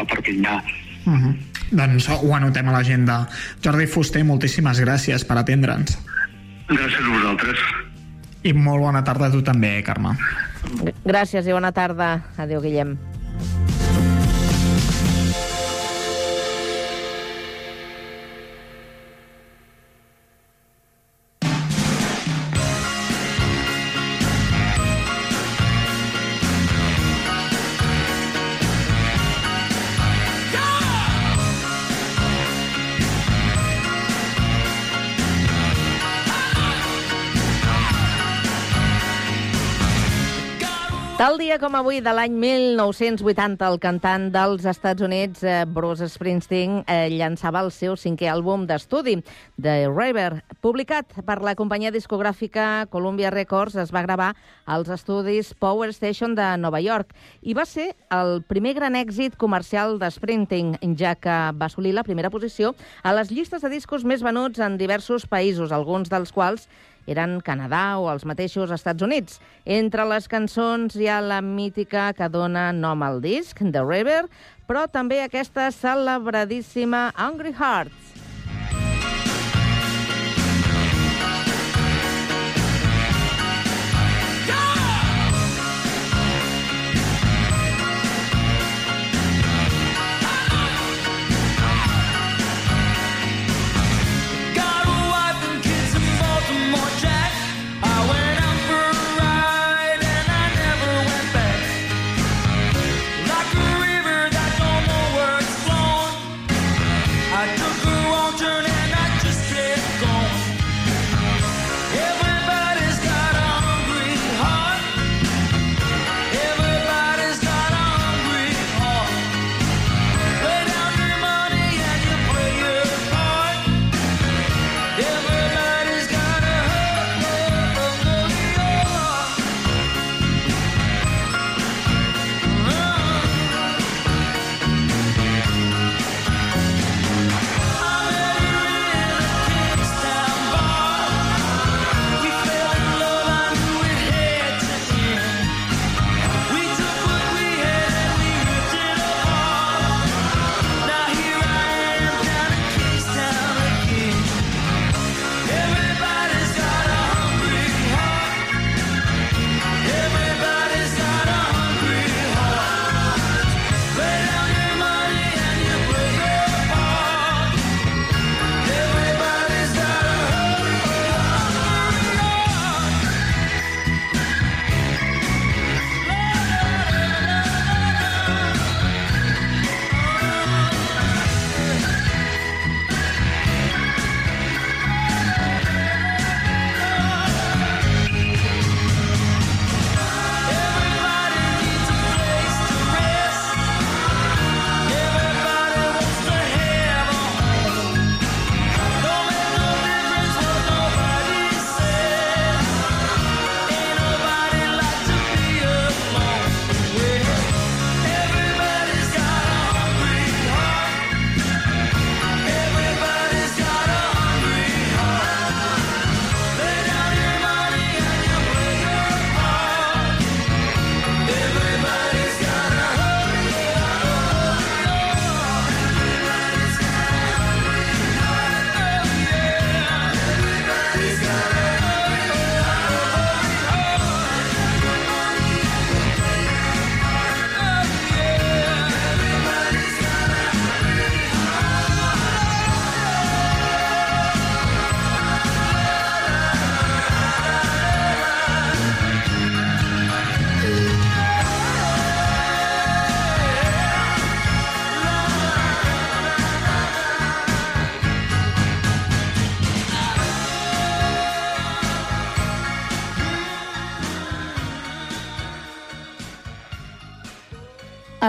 a Perpinyà. Uh
mhm. -huh. Doncs ho anotem a l'agenda. Jordi Fuster, moltíssimes gràcies per atendre'ns.
Gràcies a vosaltres.
I molt bona tarda a tu també, Carme.
Gràcies i bona tarda. Adéu, Guillem.
Dia com avui de l'any 1980, el cantant dels Estats Units, eh, Bruce Springsteen, eh, llançava el seu cinquè àlbum d'estudi, The River. Publicat per la companyia discogràfica Columbia Records, es va gravar als estudis Power Station de Nova York i va ser el primer gran èxit comercial de Springsteen, ja que va assolir la primera posició a les llistes de discos més venuts en diversos països, alguns dels quals eren Canadà o els mateixos Estats Units. Entre les cançons hi ha la mítica que dona nom al disc, The River, però també aquesta celebradíssima Hungry Hearts.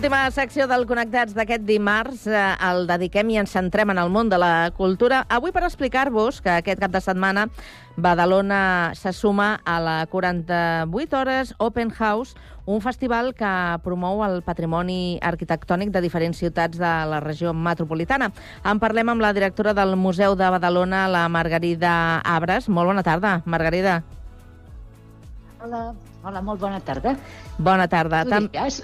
Última secció del Connectats d'aquest dimarts. Eh, el dediquem i ens centrem en el món de la cultura. Avui per explicar-vos que aquest cap de setmana Badalona se suma a la 48 Hores Open House, un festival que promou el patrimoni arquitectònic de diferents ciutats de la regió metropolitana. En parlem amb la directora del Museu de Badalona, la Margarida Abres. Molt bona tarda, Margarida.
Hola, hola, molt bona tarda.
Bona tarda.
Diràs.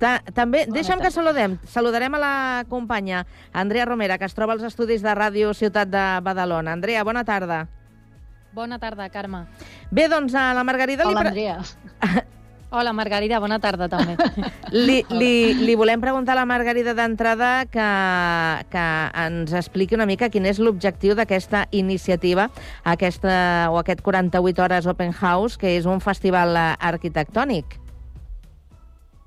Ta també,
Bona
deixa'm
tarda.
que saludem. Saludarem a la companya Andrea Romera, que es troba als estudis de Ràdio Ciutat de Badalona. Andrea, bona tarda.
Bona tarda, Carme.
Bé, doncs a la Margarida...
Hola,
li
Andrea.
Hola, Margarida, bona tarda, també.
Li, li, li volem preguntar a la Margarida d'entrada que, que ens expliqui una mica quin és l'objectiu d'aquesta iniciativa, aquesta, o aquest 48 hores Open House, que és un festival eh, arquitectònic.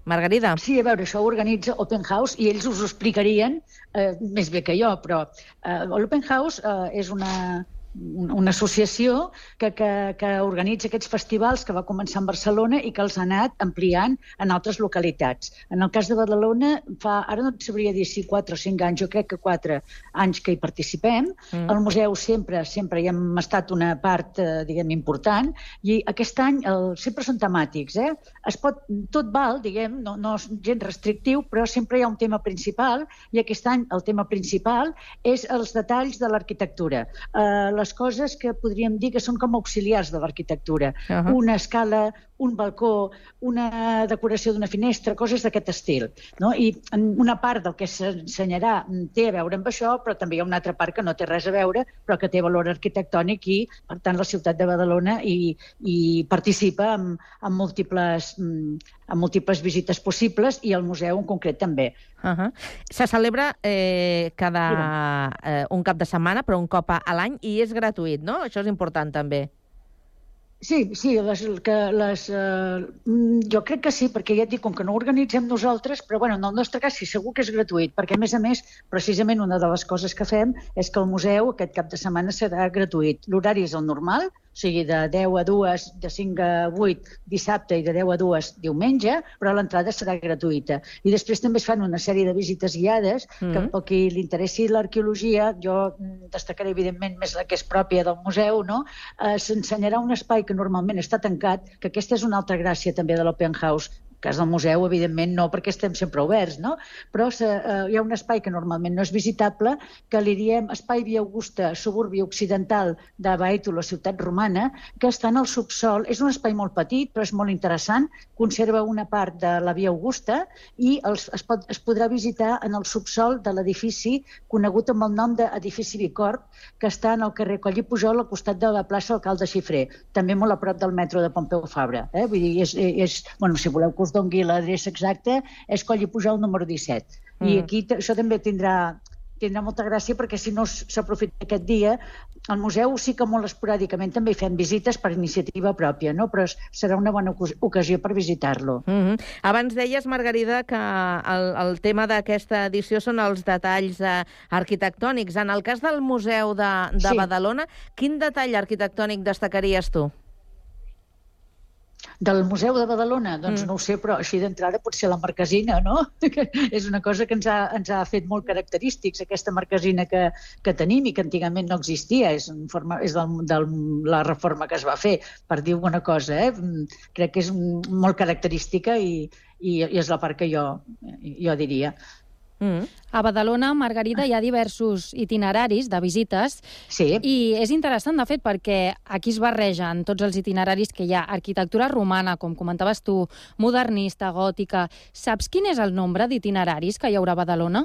Margarida.
Sí, a veure, això ho organitza Open House i ells us ho explicarien eh, més bé que jo, però eh, l'Open House eh, és una, un- una associació que, que, que organitza aquests festivals que va començar en Barcelona i que els ha anat ampliant en altres localitats. En el cas de Badalona, fa, ara no et sabria dir si 4 o 5 anys, jo crec que 4 anys que hi participem.
Mm.
Al museu sempre sempre hi hem estat una part, eh, diguem, important, i aquest any el, sempre són temàtics. Eh? Es pot, tot val, diguem, no, no és gens restrictiu, però sempre hi ha un tema principal, i aquest any el tema principal és els detalls de l'arquitectura. Eh, les coses que podríem dir que són com auxiliars de l'arquitectura.
Ahà.
Una escala, un balcó, una decoració d'una finestra, coses d'aquest estil. No? I una part del que s'ensenyarà mm, té a veure amb això, però també hi ha una altra part que no té res a veure, però que té valor arquitectònic i, per tant, la ciutat de Badalona i, i participa en, en, múltiples, mm, en múltiples visites possibles i el museu en concret també.
Uh -huh. Se celebra eh, cada eh, un cap de setmana, però un cop a l'any, i és gratuït, no? Això és important, també.
Sí, sí, les, que les, eh, mm, jo crec que sí, perquè ja et dic, com que no organitzem nosaltres, però bueno, en el nostre cas sí, segur que és gratuït, perquè a més a més, precisament una de les coses que fem és que el museu aquest cap de setmana serà gratuït. L'horari és el normal, o sigui, de 10 a 2, de 5 a 8 dissabte i de 10 a 2 diumenge, però l'entrada serà gratuïta. I després també es fan una sèrie de visites guiades, mm. que
Mhm.
pel qui li interessi l'arqueologia, jo destacaré evidentment més la que és pròpia del museu, no? eh, s'ensenyarà un espai que normalment està tancat, que aquesta és una altra gràcia també de l'Open House, cas del museu, evidentment, no, perquè estem sempre oberts, no? Però se, eh, hi ha un espai que normalment no és visitable, que li diem Espai Via Augusta, suburbi occidental de Baeto, la ciutat romana, que està en el subsol. És un espai molt petit, però és molt interessant. Conserva una part de la Via Augusta i els, es, pot, es podrà visitar en el subsol de l'edifici conegut amb el nom d'edifici Bicorp, que està en el carrer Coll i Pujol, al costat de la plaça Alcalde Xifré, també molt a prop del metro de Pompeu Fabra. Eh? Vull dir, és, és, bueno, si voleu que us dongui l'adreça exacta, és Coll i Pujol número 17. Mm. I aquí això també tindrà tindrà molta gràcia perquè si no s'aprofita aquest dia, al museu sí que molt esporàdicament també hi fem visites per iniciativa pròpia, no? però serà una bona ocas- ocasió per visitar-lo.
Mm -hmm. Abans deies, Margarida, que el, el tema d'aquesta edició són els detalls eh, arquitectònics. En el cas del Museu de, de
Sí.
Badalona, quin detall arquitectònic destacaries tu?
Del Museu de Badalona, doncs
Mm.
no ho sé, però així d'entrada potser la marquesina, no? Que és una cosa que ens ha, ens ha fet molt característics, aquesta marquesina que, que tenim i que antigament no existia, és, en forma, és del, del, la reforma que es va fer, per dir alguna cosa, eh? Mm, Crec que és molt característica i, i, i és la part que jo, jo diria.
Mm.
A Badalona, Margarida, hi ha diversos itineraris de visites
sí.
i és interessant, de fet, perquè aquí es barregen tots els itineraris que hi ha. Arquitectura romana, com comentaves tu, modernista, gòtica... Saps quin és el nombre d'itineraris que hi haurà a Badalona?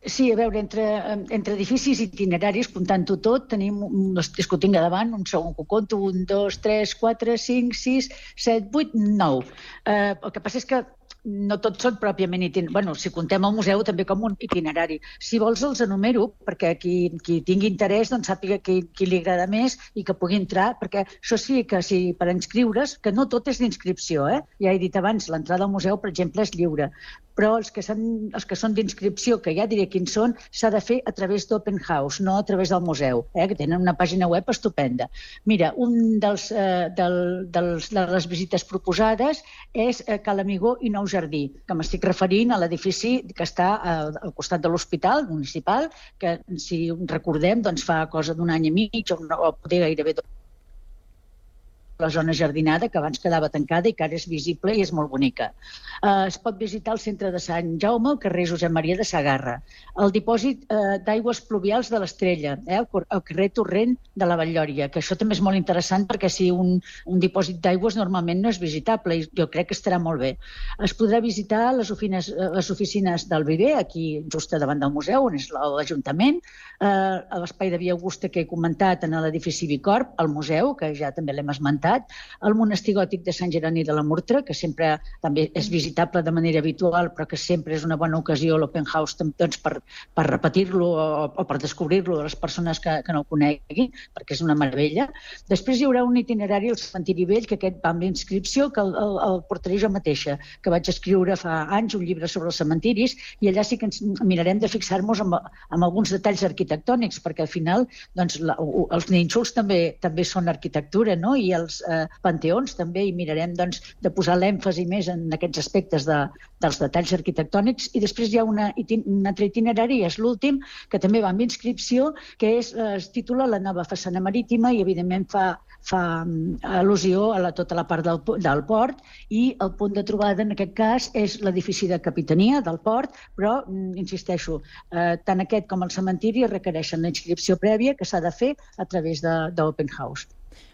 Sí, a veure, entre, entre edificis i itineraris, comptant-ho tot, tenim, un- és que ho tinc davant, un segon que ho conto, un, dos, tres, quatre, cinc, sis, set, vuit, nou. Eh, el que passa és que no tots són pròpiament itinerari. Bueno, si contem el museu també com un itinerari. Si vols els enumero, perquè qui, qui tingui interès doncs sàpiga qui, qui li agrada més i que pugui entrar, perquè això sí que si per inscriure's, que no tot és d'inscripció, eh? ja he dit abans, l'entrada al museu, per exemple, és lliure però els que, els que són d'inscripció, que ja diré quins són, s'ha de fer a través d'Open House, no a través del museu, eh, que tenen una pàgina web estupenda. Mira, un dels, eh, del, dels, de les visites proposades és eh, Calamigó i Nou jardí, que m'estic referint a l'edifici que està al costat de l'hospital municipal, que, si recordem, doncs fa cosa d'un any i mig o, o poder gairebé dos la zona jardinada, que abans quedava tancada i que ara és visible i és molt bonica. Eh, es pot visitar el centre de Sant Jaume, el carrer Josep Maria de Sagarra, el dipòsit eh, d'aigües pluvials de l'Estrella, eh, carrer Torrent de la Vallòria, que això també és molt interessant perquè si un, un dipòsit d'aigües normalment no és visitable i jo crec que estarà molt bé. Es podrà visitar les oficines, eh, les oficines del Viver, aquí just davant del museu, on és l'Ajuntament, eh, l'espai de Via Augusta que he comentat en l'edifici Bicorp, el museu, que ja també l'hem esmentat, el monestir gòtic de Sant Geroni de la Murtra, que sempre també és visitable de manera habitual, però que sempre és una bona ocasió l'Open House doncs, per, per repetir-lo o, o per descobrir-lo a les persones que, que no el coneguin, perquè és una meravella. Després hi haurà un itinerari al cementiri vell, que aquest va amb l'inscripció, que el, el, el portaré jo mateixa, que vaig escriure fa anys un llibre sobre els cementiris, i allà sí que ens mirarem de fixar-nos amb, amb alguns detalls arquitectònics, perquè al final doncs, la, els nínxols també també són arquitectura, no? i els eh, panteons també, i mirarem doncs, de posar l'èmfasi més en aquests aspectes de, dels detalls arquitectònics. I després hi ha una, un altre itinerari, és l'últim, que també va amb inscripció, que és, eh, es titula La nova façana marítima i, evidentment, fa, fa mm, al·lusió a la, tota la part del, del port i el punt de trobada en aquest cas és l'edifici de capitania del port, però, mm, insisteixo, eh, tant aquest com el cementiri requereixen la inscripció prèvia que s'ha de fer a través d'Open House.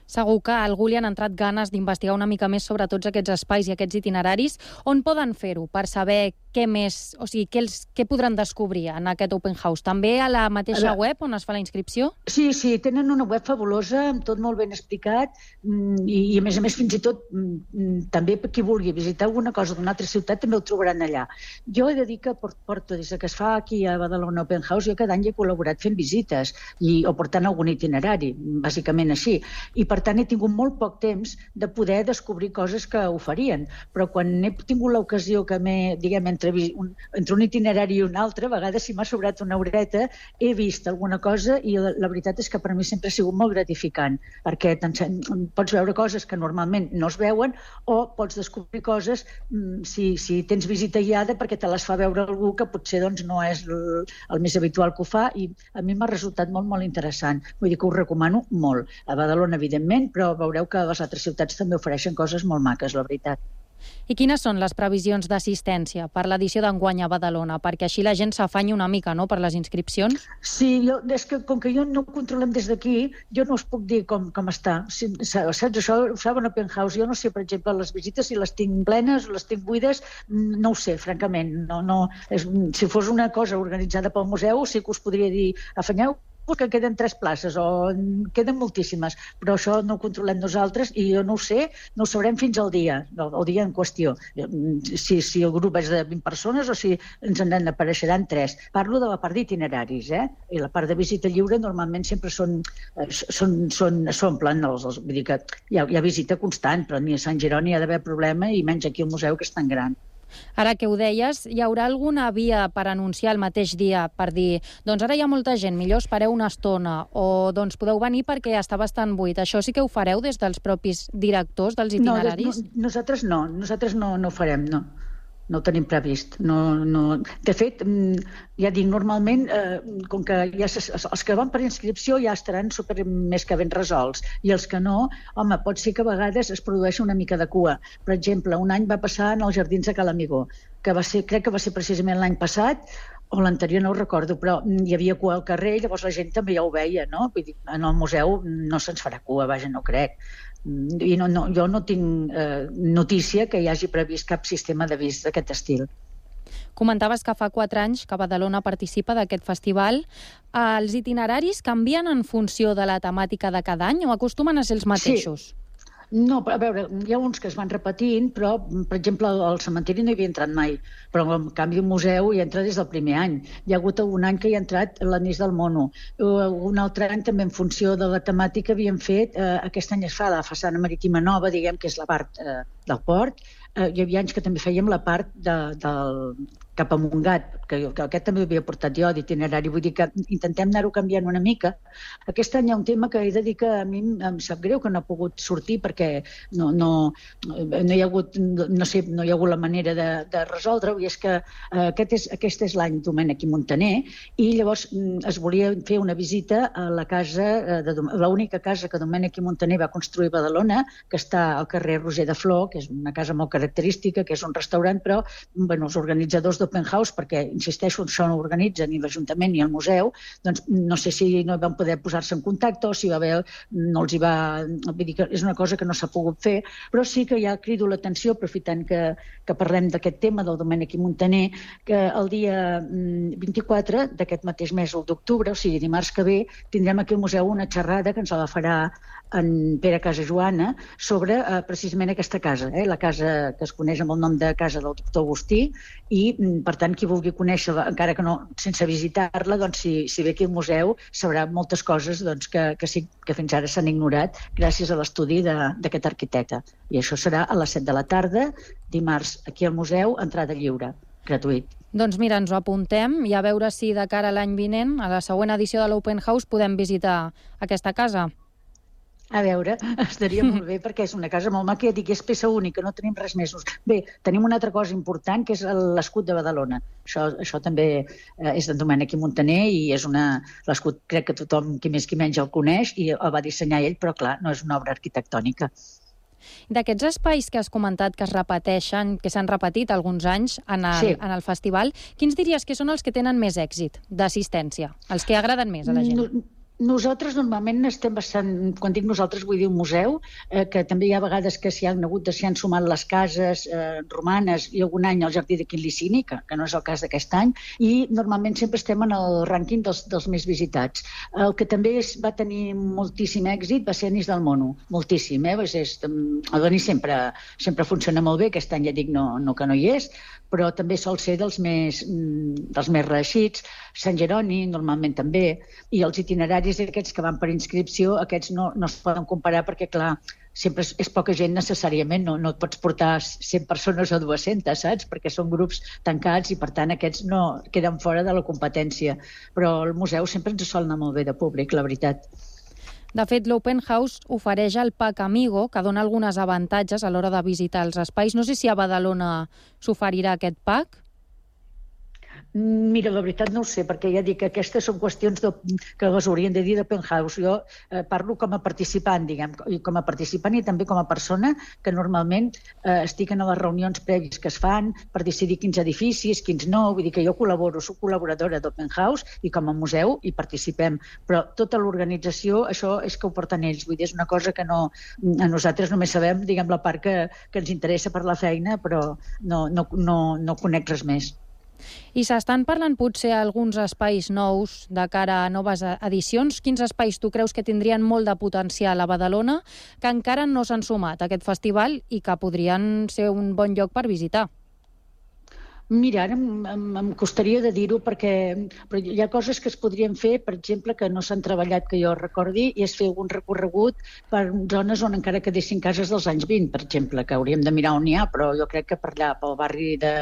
Segur que a algú li han entrat ganes d'investigar una mica més sobre tots aquests espais i aquests itineraris. On poden fer-ho per saber què més, o sigui, què, els, què podran descobrir en aquest Open House? També a la mateixa a web on es fa la inscripció?
Sí, sí, tenen una web fabulosa, amb tot molt ben explicat, mm, i, i a més a més fins i tot mm, mm, també qui vulgui visitar alguna cosa d'una altra ciutat també ho trobaran allà. Jo he de dir que porto, des que es fa aquí a Badalona Open House, jo cada any he col·laborat fent visites i, o portant algun itinerari, bàsicament així. I per per tant, he tingut molt poc temps de poder descobrir coses que ho farien. Però quan he tingut l'ocasió que m'he, diguem, entre un, entre un itinerari i un altre, a vegades si m'ha sobrat una horeta, he vist alguna cosa i la, la veritat és que per mi sempre ha sigut molt gratificant, perquè pots veure coses que normalment no es veuen o pots descobrir coses mm, si, si tens visita guiada perquè te les fa veure algú que potser doncs, no és el, el més habitual que ho fa i a mi m'ha resultat molt, molt interessant. Vull dir que ho recomano molt. A Badalona, evidentment, evidentment, però veureu que les altres ciutats també ofereixen coses molt maques, la veritat.
I quines són les previsions d'assistència per l'edició d'enguany a Badalona? Perquè així la gent s'afanyi una mica no, per les inscripcions?
Sí, jo, és que com que jo no ho controlem des d'aquí, jo no us puc dir com, com està. Si, saps, això ho saben Open House. Jo no sé, per exemple, les visites, si les tinc plenes o les tinc buides, no ho sé, francament. No, no, és, si fos una cosa organitzada pel museu, sí que us podria dir afanyeu que queden tres places o queden moltíssimes, però això no ho controlem nosaltres i jo no ho sé, no ho sabrem fins al dia, el dia en qüestió. Si, si el grup és de 20 persones o si ens en apareixeran tres. Parlo de la part d'itineraris, eh? I la part de visita lliure normalment sempre són, eh, són, són, s'omplen, els, els, vull dir que hi ha, hi ha visita constant, però ni a Sant Geroni hi ha d'haver problema i menys aquí al museu que és tan gran.
Ara que ho deies, hi haurà alguna via per anunciar el mateix dia per dir doncs ara hi ha molta gent, millor espereu una estona o doncs podeu venir perquè està bastant buit. Això sí que ho fareu des dels propis directors dels itineraris?
No, no nosaltres no, nosaltres no, no ho farem, no no ho tenim previst. No, no... De fet, mm, ja dic, normalment, eh, com que ja els que van per inscripció ja estaran super més que ben resolts, i els que no, home, pot ser que a vegades es produeixi una mica de cua. Per exemple, un any va passar en els Jardins de Calamigó, que va ser, crec que va ser precisament l'any passat, o l'anterior no ho recordo, però hi havia cua al carrer, llavors la gent també ja ho veia, no? Vull dir, en el museu no se'ns farà cua, vaja, no crec i no, no, jo no tinc eh, notícia que hi hagi previst cap sistema d'avís d'aquest estil.
Comentaves que fa quatre anys que Badalona participa d'aquest festival. Els itineraris canvien en funció de la temàtica de cada any o acostumen a ser els mateixos?
Sí. No, a veure, hi ha uns que es van repetint, però, per exemple, al cementiri no hi havia entrat mai, però en canvi al museu hi entra des del primer any. Hi ha hagut algun any que hi ha entrat l'anís del mono. Un altre any també en funció de la temàtica havíem fet, eh, aquest any es fa la façana marítima nova, diguem que és la part eh, del port, eh, hi havia anys que també fèiem la part de, del, cap a Montgat, que, que aquest també havia portat jo d'itinerari, vull dir que intentem anar-ho canviant una mica. Aquest any hi ha un tema que he de dir que a mi em sap greu que no ha pogut sortir perquè no, no, no hi ha hagut, no sé, no hi ha hagut la manera de, de resoldre-ho i és que eh, aquest és, aquest és l'any Domènec i Montaner i llavors mm, es volia fer una visita a la casa, eh, de, l'única casa que Domènec i Montaner va construir a Badalona, que està al carrer Roger de Flor, que és una casa molt característica, que és un restaurant, però bueno, els organitzadors d'Open House, perquè, insisteixo, això no ho organitzen ni l'Ajuntament ni el museu, doncs no sé si no van poder posar-se en contacte o si va haver, no els hi va... Vull dir que és una cosa que no s'ha pogut fer, però sí que ja crido l'atenció, aprofitant que, que parlem d'aquest tema del Domènec i Montaner, que el dia 24 mm, d'aquest mateix mes, el d'octubre, o sigui, dimarts que ve, tindrem aquí al museu una xerrada que ens la farà en Pere Casa Joana sobre eh, precisament aquesta casa, eh, la casa que es coneix amb el nom de Casa del Doctor Agustí, i, mm, per tant, qui vulgui conèixer-la, encara que no sense visitar-la, doncs, si, si ve aquí al museu, sabrà moltes coses doncs, que, que, sí, que fins ara s'han ignorat gràcies a l'estudi d'aquest arquitecte. I això serà a les 7 de la tarda, dimarts, aquí al museu, entrada lliure, gratuït.
Doncs mira, ens ho apuntem i a veure si de cara a l'any vinent, a la següent edició de l'Open House, podem visitar aquesta casa.
A veure, estaria molt bé perquè és una casa molt maca, dic, és peça única, no tenim res més. Bé, tenim una altra cosa important que és l'escut de Badalona. Això, això també eh, és d'en Domènec i Montaner i és una... L'escut crec que tothom, qui més qui menys, el coneix i el va dissenyar ell, però clar, no és una obra arquitectònica.
D'aquests espais que has comentat que es repeteixen, que s'han repetit alguns anys en el, sí. en el festival, quins diries que són els que tenen més èxit d'assistència, els que agraden més a la gent? No,
nosaltres normalment estem bastant, quan dic nosaltres vull dir un museu, eh, que també hi ha vegades que s'hi han hagut de s'hi han sumat les cases eh, romanes i algun any el jardí de Licini, que, que no és el cas d'aquest any, i normalment sempre estem en el rànquing dels, dels més visitats. El que també és, va tenir moltíssim èxit va ser Anis del Mono, moltíssim, eh? És, és, el Denis sempre, sempre funciona molt bé, aquest any ja dic no, no que no hi és, però també sol ser dels més, mm, dels més reeixits. Sant Jeroni, normalment també, i els itineraris aquests que van per inscripció, aquests no, no es poden comparar perquè, clar, sempre és, és poca gent necessàriament, no, no et pots portar 100 persones o 200, saps? Perquè són grups tancats i, per tant, aquests no queden fora de la competència. Però el museu sempre ens sol anar molt bé de públic, la veritat.
De fet, l'Open House ofereix el Pack Amigo, que dona algunes avantatges a l'hora de visitar els espais. No sé si a Badalona s'oferirà aquest pack.
Mira, la veritat no ho sé, perquè ja dic que aquestes són qüestions de, que les haurien de dir de penthouse. Jo eh, parlo com a participant, diguem, i com a participant i també com a persona que normalment eh, estic en les reunions prèvies que es fan per decidir quins edificis, quins no, vull dir que jo col·laboro, soc col·laboradora d'Open House i com a museu hi participem, però tota l'organització, això és que ho porten ells, vull dir, és una cosa que no, a nosaltres només sabem, diguem, la part que, que ens interessa per la feina, però no, no, no, no conec res més.
I s'estan parlant potser alguns espais nous de cara a noves edicions. Quins espais tu creus que tindrien molt de potencial a Badalona que encara no s'han sumat a aquest festival i que podrien ser un bon lloc per visitar?
Mira, ara em, em, costaria de dir-ho perquè però hi ha coses que es podrien fer, per exemple, que no s'han treballat que jo recordi, i és fer algun recorregut per zones on encara quedessin cases dels anys 20, per exemple, que hauríem de mirar on hi ha, però jo crec que per allà, pel barri de,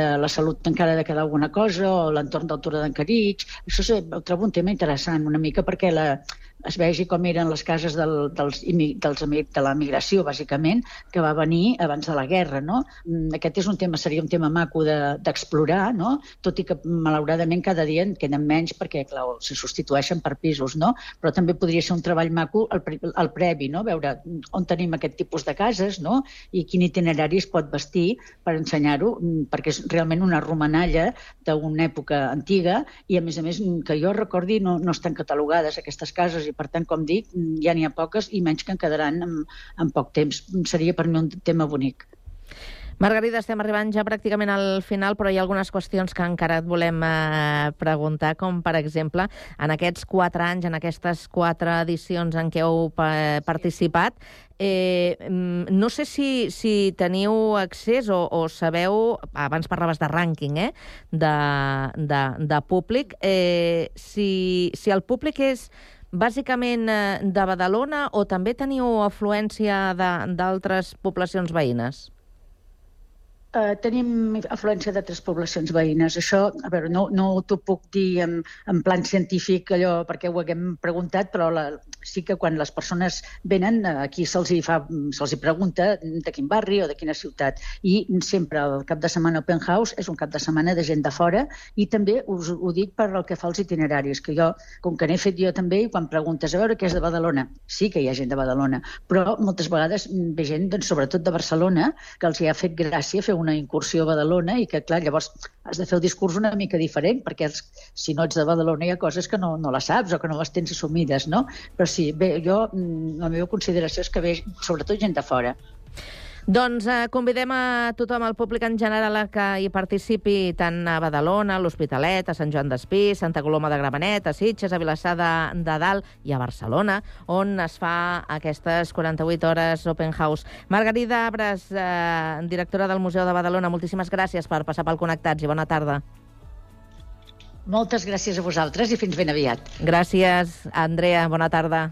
de la Salut encara ha de quedar alguna cosa, o l'entorn del Tura d'en Carits, això ho trobo un tema interessant una mica perquè la, es vegi com eren les cases del, dels, dels, de la migració, bàsicament, que va venir abans de la guerra. No? Mm, aquest és un tema, seria un tema maco d'explorar, de, no? tot i que malauradament cada dia en queden menys perquè clar, se substitueixen per pisos, no? però també podria ser un treball maco al, al previ, no? veure on tenim aquest tipus de cases no? i quin itinerari es pot vestir per ensenyar-ho, mm, perquè és realment una romanalla d'una època antiga i, a més a més, que jo recordi, no, no estan catalogades aquestes cases i per tant, com dic, ja n'hi ha poques i menys que en quedaran en, en poc temps. Seria per mi un tema bonic.
Margarida, estem arribant ja pràcticament al final, però hi ha algunes qüestions que encara et volem eh, preguntar, com per exemple, en aquests quatre anys, en aquestes quatre edicions en què heu eh, participat, eh, mm, no sé si, si teniu accés o, o sabeu, abans parlaves de rànquing, eh, de, de, de públic, eh, si, si el públic és bàsicament eh, de Badalona o també teniu afluència d'altres poblacions veïnes?
eh, tenim afluència d'altres poblacions veïnes. Això, a veure, no, no t'ho puc dir en, en plan científic, allò, perquè ho haguem preguntat, però la, sí que quan les persones venen, eh, aquí se'ls hi, fa, se'ls hi pregunta de quin barri o de quina ciutat. I sempre el cap de setmana Open House és un cap de setmana de gent de fora i també us ho dic per el que fa als itineraris, que jo, com que n'he fet jo també, i quan preguntes a veure què és de Badalona, sí que hi ha gent de Badalona, però moltes vegades ve gent, doncs, sobretot de Barcelona, que els hi ha fet gràcia fer una incursió a Badalona i que, clar, llavors has de fer el discurs una mica diferent, perquè si no ets de Badalona hi ha coses que no, no les saps o que no les tens assumides, no? Però sí, bé, jo, mm, la meva consideració és que ve sobretot gent de fora.
Doncs eh, convidem a tothom, al públic en general, a que hi participi tant a Badalona, a l'Hospitalet, a Sant Joan d'Espí, Santa Coloma de Gramenet, a Sitges, a Vilassar de, de Dalt i a Barcelona, on es fa aquestes 48 hores Open House. Margarida Abres, eh, directora del Museu de Badalona, moltíssimes gràcies per passar pel Connectats i bona tarda.
Moltes gràcies a vosaltres i fins ben aviat.
Gràcies, Andrea, bona tarda.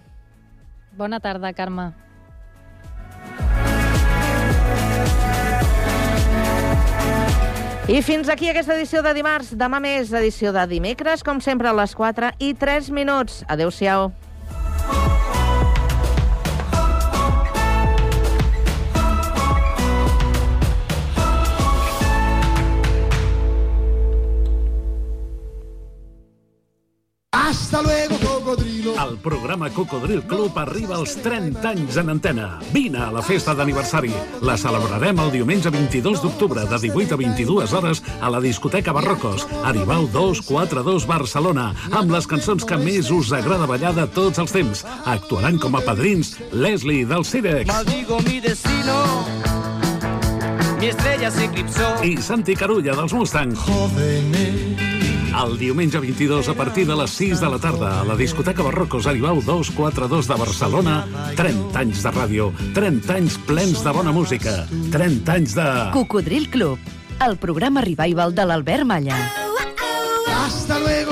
Bona tarda, Carme.
I fins aquí aquesta edició de dimarts. Demà més edició de dimecres, com sempre a les 4 i 3 minuts. Adéu-siau.
Hasta luego.
El programa Cocodril Club arriba als 30 anys en antena. Vine a la festa d'aniversari. La celebrarem el diumenge 22 d'octubre de 18 a 22 hores a la discoteca Barrocos, Aribau 242 Barcelona, amb les cançons que més us agrada ballar de tots els temps. Actuaran com a padrins Leslie del Cirex
Maldigo mi destino. Mi estrella se eclipsó.
i Santi Carulla dels Mustang. El diumenge 22 a partir de les 6 de la tarda a la discoteca Barrocos Aribau 242 de Barcelona 30 anys de ràdio 30 anys plens de bona música 30 anys de...
Cocodril Club, el programa revival de l'Albert Malla.
Hasta luego.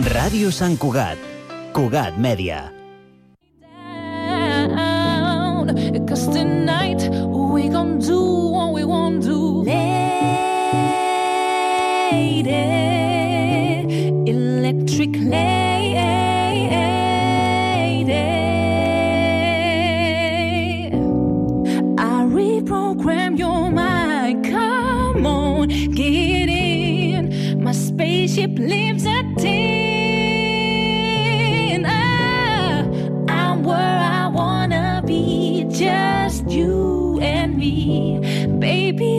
Ràdio Sant Cugat. Cugat Mèdia.
Tonight we gon' do what we want to. Lady, electric lady.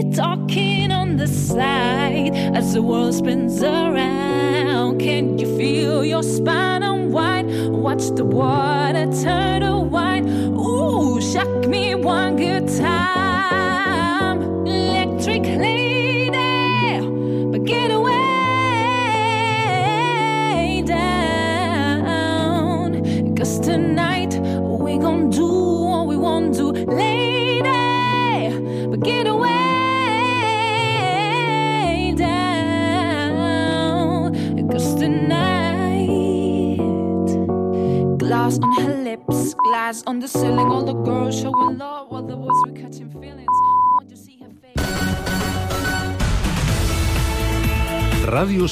Talking on the side as the world spins around. Can you feel your spine unwind? Watch the water turn to wine. Ooh, shock me one good time. Electric lady, but get away down. Cause tonight we gon' do glass on the ceiling. All the girls showing love while the boys were catching feelings. Want to see her face.
Sant